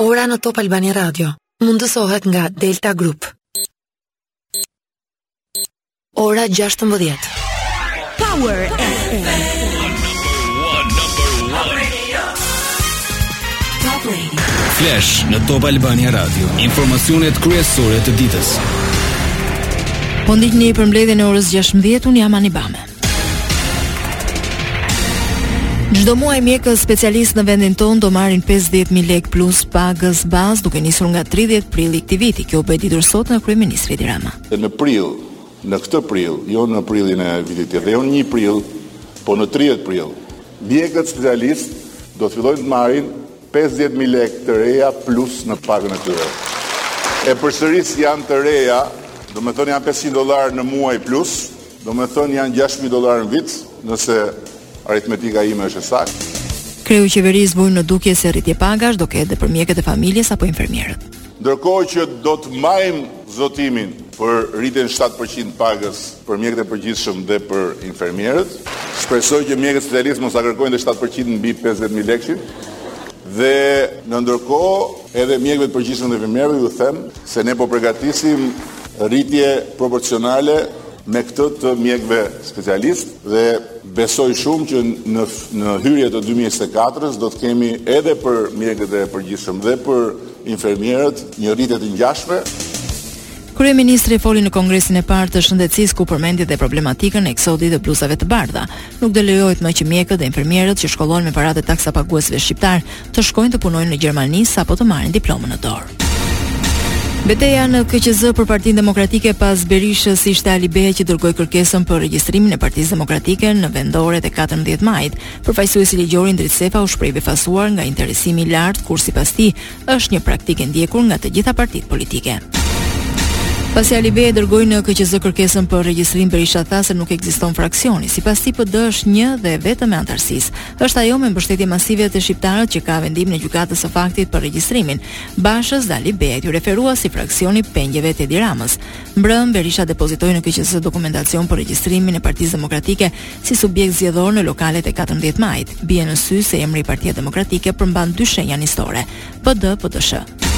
Ora në Top Albania Radio mundësohet nga Delta Group. Ora 16. Power FM. Flash në Top Albania Radio. Informacionet kryesore të ditës. Po ndiqni përmbledhjen e orës 16, unë jam Ani Bame. Çdo muaj mjekët specialistë në vendin tonë do marrin 50000 lekë plus pagës bazë duke nisur nga 30 prilli këtij viti. Kjo u bë e ditur sot nga kryeministri Edi Rama. Në prill, në këtë prill, jo në prillin e vitit tjetër, jo në 1 prill, po në 30 prill, mjekët specialistë do të fillojnë të marrin 50000 lekë të reja plus në pagën e tyre. E përsëris janë të reja, domethënë janë 500 dollarë në muaj plus, Domethënë janë gjashtë mijë dollarë në vit, nëse aritmetika ime është e saktë. Kreu i qeverisë vuri në dukje se rritje pagash do ketë dhe për mjekët e familjes apo infermierët. Ndërkohë që do të mbajmë zotimin për rritjen shtatë për qind të pagës për mjekët e përgjithshëm dhe për infermierët, shpresoj që mjekët specialistë mos ta kërkojnë dhe shtatë për qind mbi pesëdhjetë mijë lekëshin. Dhe në ndërkohë edhe mjekëve të përgjithshëm dhe infermierëve u them, se ne po përgatisim rritje proporcionale me këtë të mjekëve specialistë dhe besoj shumë që në në hyrje të 2024-s do të kemi edhe për mjekët e përgjithshëm dhe për infermierët një rritje të ngjashme. Kryeministri foli në Kongresin e parë të Shëndetësisë ku përmendi dhe problematikën e eksodit të bluzave të bardha. Nuk do lejohet më që mjekët dhe infermierët që shkollohen me paratë e taksapaguesve shqiptarë të shkojnë të punojnë në Gjermani sapo të marrin diplomën në dorë. Beteja në KQZ për Partinë Demokratike pas Berishës ishte Alibeaj që dërgoi kërkesën për regjistrimin e Partisë Demokratike në vendoret e 14 majit. Përfaqësuesi ligjor Indrit Sefa u shpreh i befasuar nga interesimi i lartë, kur sipas tij, është një praktikë e ndjekur nga të gjitha partitë politike. Pasi Alibeaj dërgoi në KQZ kërkesën për regjistrim Berisha tha se nuk ekziston fraksioni. Sipas tij PD është një dhe vetëm e anëtarësisë. Është ajo me mbështetje masive te shqiptarët që ka vendimin e gjykatës së faktit për regjistrimin. Bashës dhe Alibeajt iu referua si fraksioni i pengjeve të Edi Ramës. Mbrëm Berisha depozitoi në KQZ dokumentacion për regjistrimin e Partisë Demokratike si subjekt zgjedhor në lokalet e katërmbëdhjetë majit. Bie në sy se emri Partia Demokratike përmban dy shenja nistore, PD, PDSH.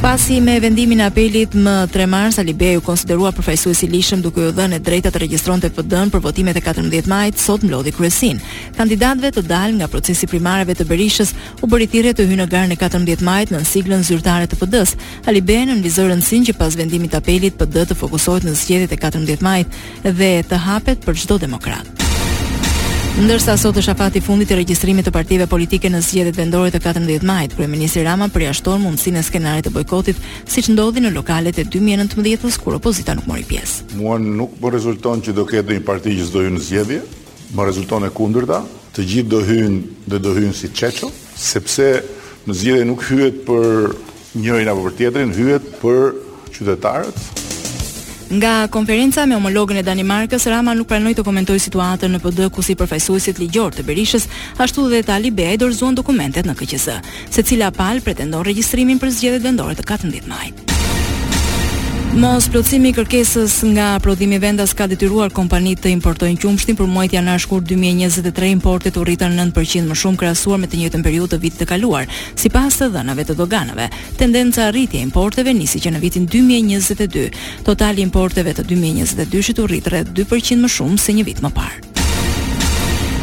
Pasi me vendimin e apelit më 3 mars Alibeaj u konsiderua përfaqësues i ligjshëm duke iu dhënë e drejta të regjistronte PD-n për votimet e 14 majit, sot mblodhi kryesinë. Kandidatëve të dalë nga procesi i primareve të Berishës u bëri thirrje të hyjnë në garën e 14 majit nën siglën zyrtare të PD-s. Alibeaj nënvizoi rëndësinë që pas vendimit të apelit PD të fokusohet në zgjedhjet e 14 majit, dhe të hapet për çdo demokrat. Ndërsa sot është afati i fundit i regjistrimit të partive politike në zgjedhjet vendore të 14 majit, kryeministri Rama përjashton mundësinë e skenarit të bojkotit, siç ndodhi në lokalet e 2019-s kur opozita nuk mori pjesë. Mua nuk më rezulton që do ketë ndonjë parti që s'do hyjë në në zgjedhje, Më rezulton e kundërta, të gjithë do hyjnë dhe do hyjnë si Çeço, sepse në zgjedhje nuk hyhet për njërin apo për tjetrin, hyhet për qytetarët. Nga konferenca me homologën e Danimarkës, Rama nuk pranoi të komentojë situatën në PD, ku si përfaqësuesit ligjor të Berishës, ashtu dhe të Alibeaj dorëzuan dokumentet në KQZ. Secila palë pretendon regjistrimin për zgjedhjet vendore të katërmbëdhjetë majit. Mosplotësimi i kërkesës nga prodhimi vendas ka detyruar kompanitë të importojnë qumështin për muajt janar-shkurt 2023, importet u rritën nëntë për qind më shumë krahasuar me të njëjtën periudhë të vitit të kaluar, sipas të dhënave të doganave. Tendenca e rritjes së importeve nisi që në vitin dy mijë e njëzet e dy. Totali i importeve të dy mijë e njëzet e dyshit u rrit rreth dy për qind më shumë se një vit më parë.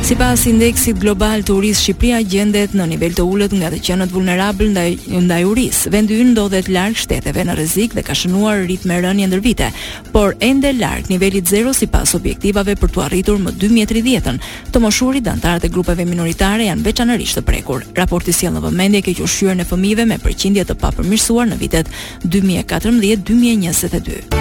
Sipas indeksit global të urisë Shqipëria gjendet në nivel të ulët nga të qenët vulnerabël ndaj ndaj urisë. Vendi ynë ndodhet larg shteteve në rrezik dhe ka shënuar ritme rënie ndër vite, por ende larg nivelit zero sipas objektivave për t'u arritur më 2030-ën. Të moshuarit dhe anëtarët e grupeve minoritare janë veçanërisht të prekur. Raporti sjell në vëmendje kequshqyerjen e fëmijëve me përqindje të papërmirësuar në vitet 2014-2022.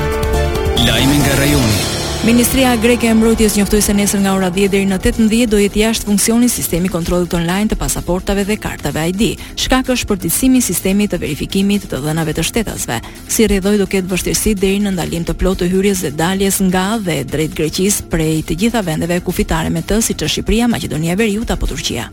Lajme nga rajoni. Ministria Greke e Mbrojtjes njoftoi se nesër nga ora 10 deri në 18 do jetë jashtë funksioni sistemi i kontrollit online të pasaportave dhe kartave ID. Shkak është përditësimi i sistemit të verifikimit të dhënave të shtetasve. Si rrjedhojë do ketë vështirësi deri në ndalim të plotë të hyrjes dhe daljes nga dhe drejt Greqisë prej të gjitha vendeve kufitare me të siç është Shqipëria, Maqedonia e Veriut apo Turqia.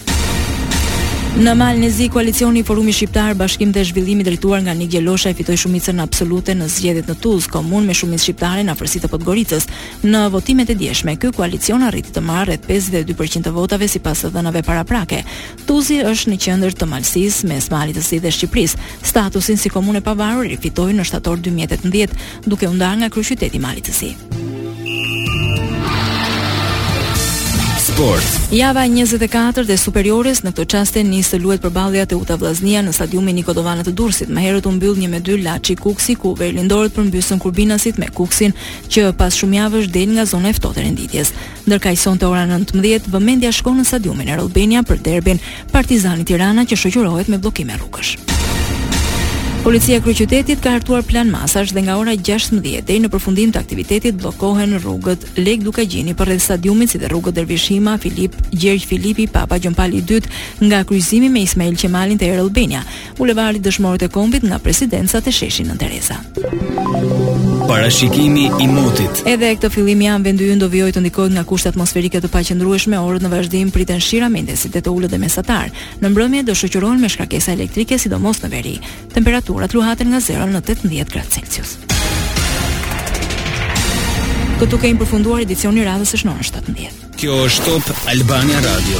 Në Malin e Zi, koalicioni i Forumit Shqiptar, Bashkim dhe Zhvillim i drejtuar nga Nik Gjeloshaj fitoi shumicën absolute në zgjedhjet në Tuz, komunë me shumicë shqiptare në afërsi të Podgoricës. Në votimet e djeshme, ky koalicion arriti të marrë rreth 52% të votave sipas të dhënave paraprake. Tuzi është në qendër të Malësisë, mes Malit të Zi dhe Shqipërisë. Statusin si komunë e pavarur e fitoi në shtator 2018. duke u ndarë nga kryeqyteti i Malit të Zi. Sport. Java e 24 e Superiores në këto çaste nis të luhet përballja Teuta Vllaznia në stadiumin Niko Dovana të Durrësit. Më herët u mbyll 1-2 Laçi Kukësi ku verilindorët përmbysën kurbinasit me Kukësin që pas shumë javësh del nga zona e ftohtë e renditjes. Ndërkaq sonte ora 19, vëmendja shkon në stadiumin Air Albania për derbin Partizani Tirana që shoqërohet me bllokime rrugësh. Policia e Kryeqytetit ka hartuar plan masash dhe nga ora 16 deri në përfundim të aktivitetit bllokohen rrugët Lekë Dukagjini përreth stadiumit si dhe rrugët Dervish Hima, Filip, Gjergj Filipi, Papa Gjon Pali II nga kryqëzimi me Ismail Qemalin te Air Albania. Bulevardi Dëshmorët e Kombit nga Presidenca te sheshi Nënë Tereza. Parashikimi i motit. Edhe këtë fillim jave vendi ynë do vijojë të ndikohet nga kushte atmosferike të paqëndrueshme, orët në vazhdim priten shira me intensitet të ulët dhe mesatar. Në mbrëmje do shoqërohen me shkarkesa elektrike sidomos në veri. Temperaturat luhaten nga 0 në 18 gradë Celsius. Këtu kemi përfunduar edicioni i radhës është në orën 17. Kjo është Top Albania Radio.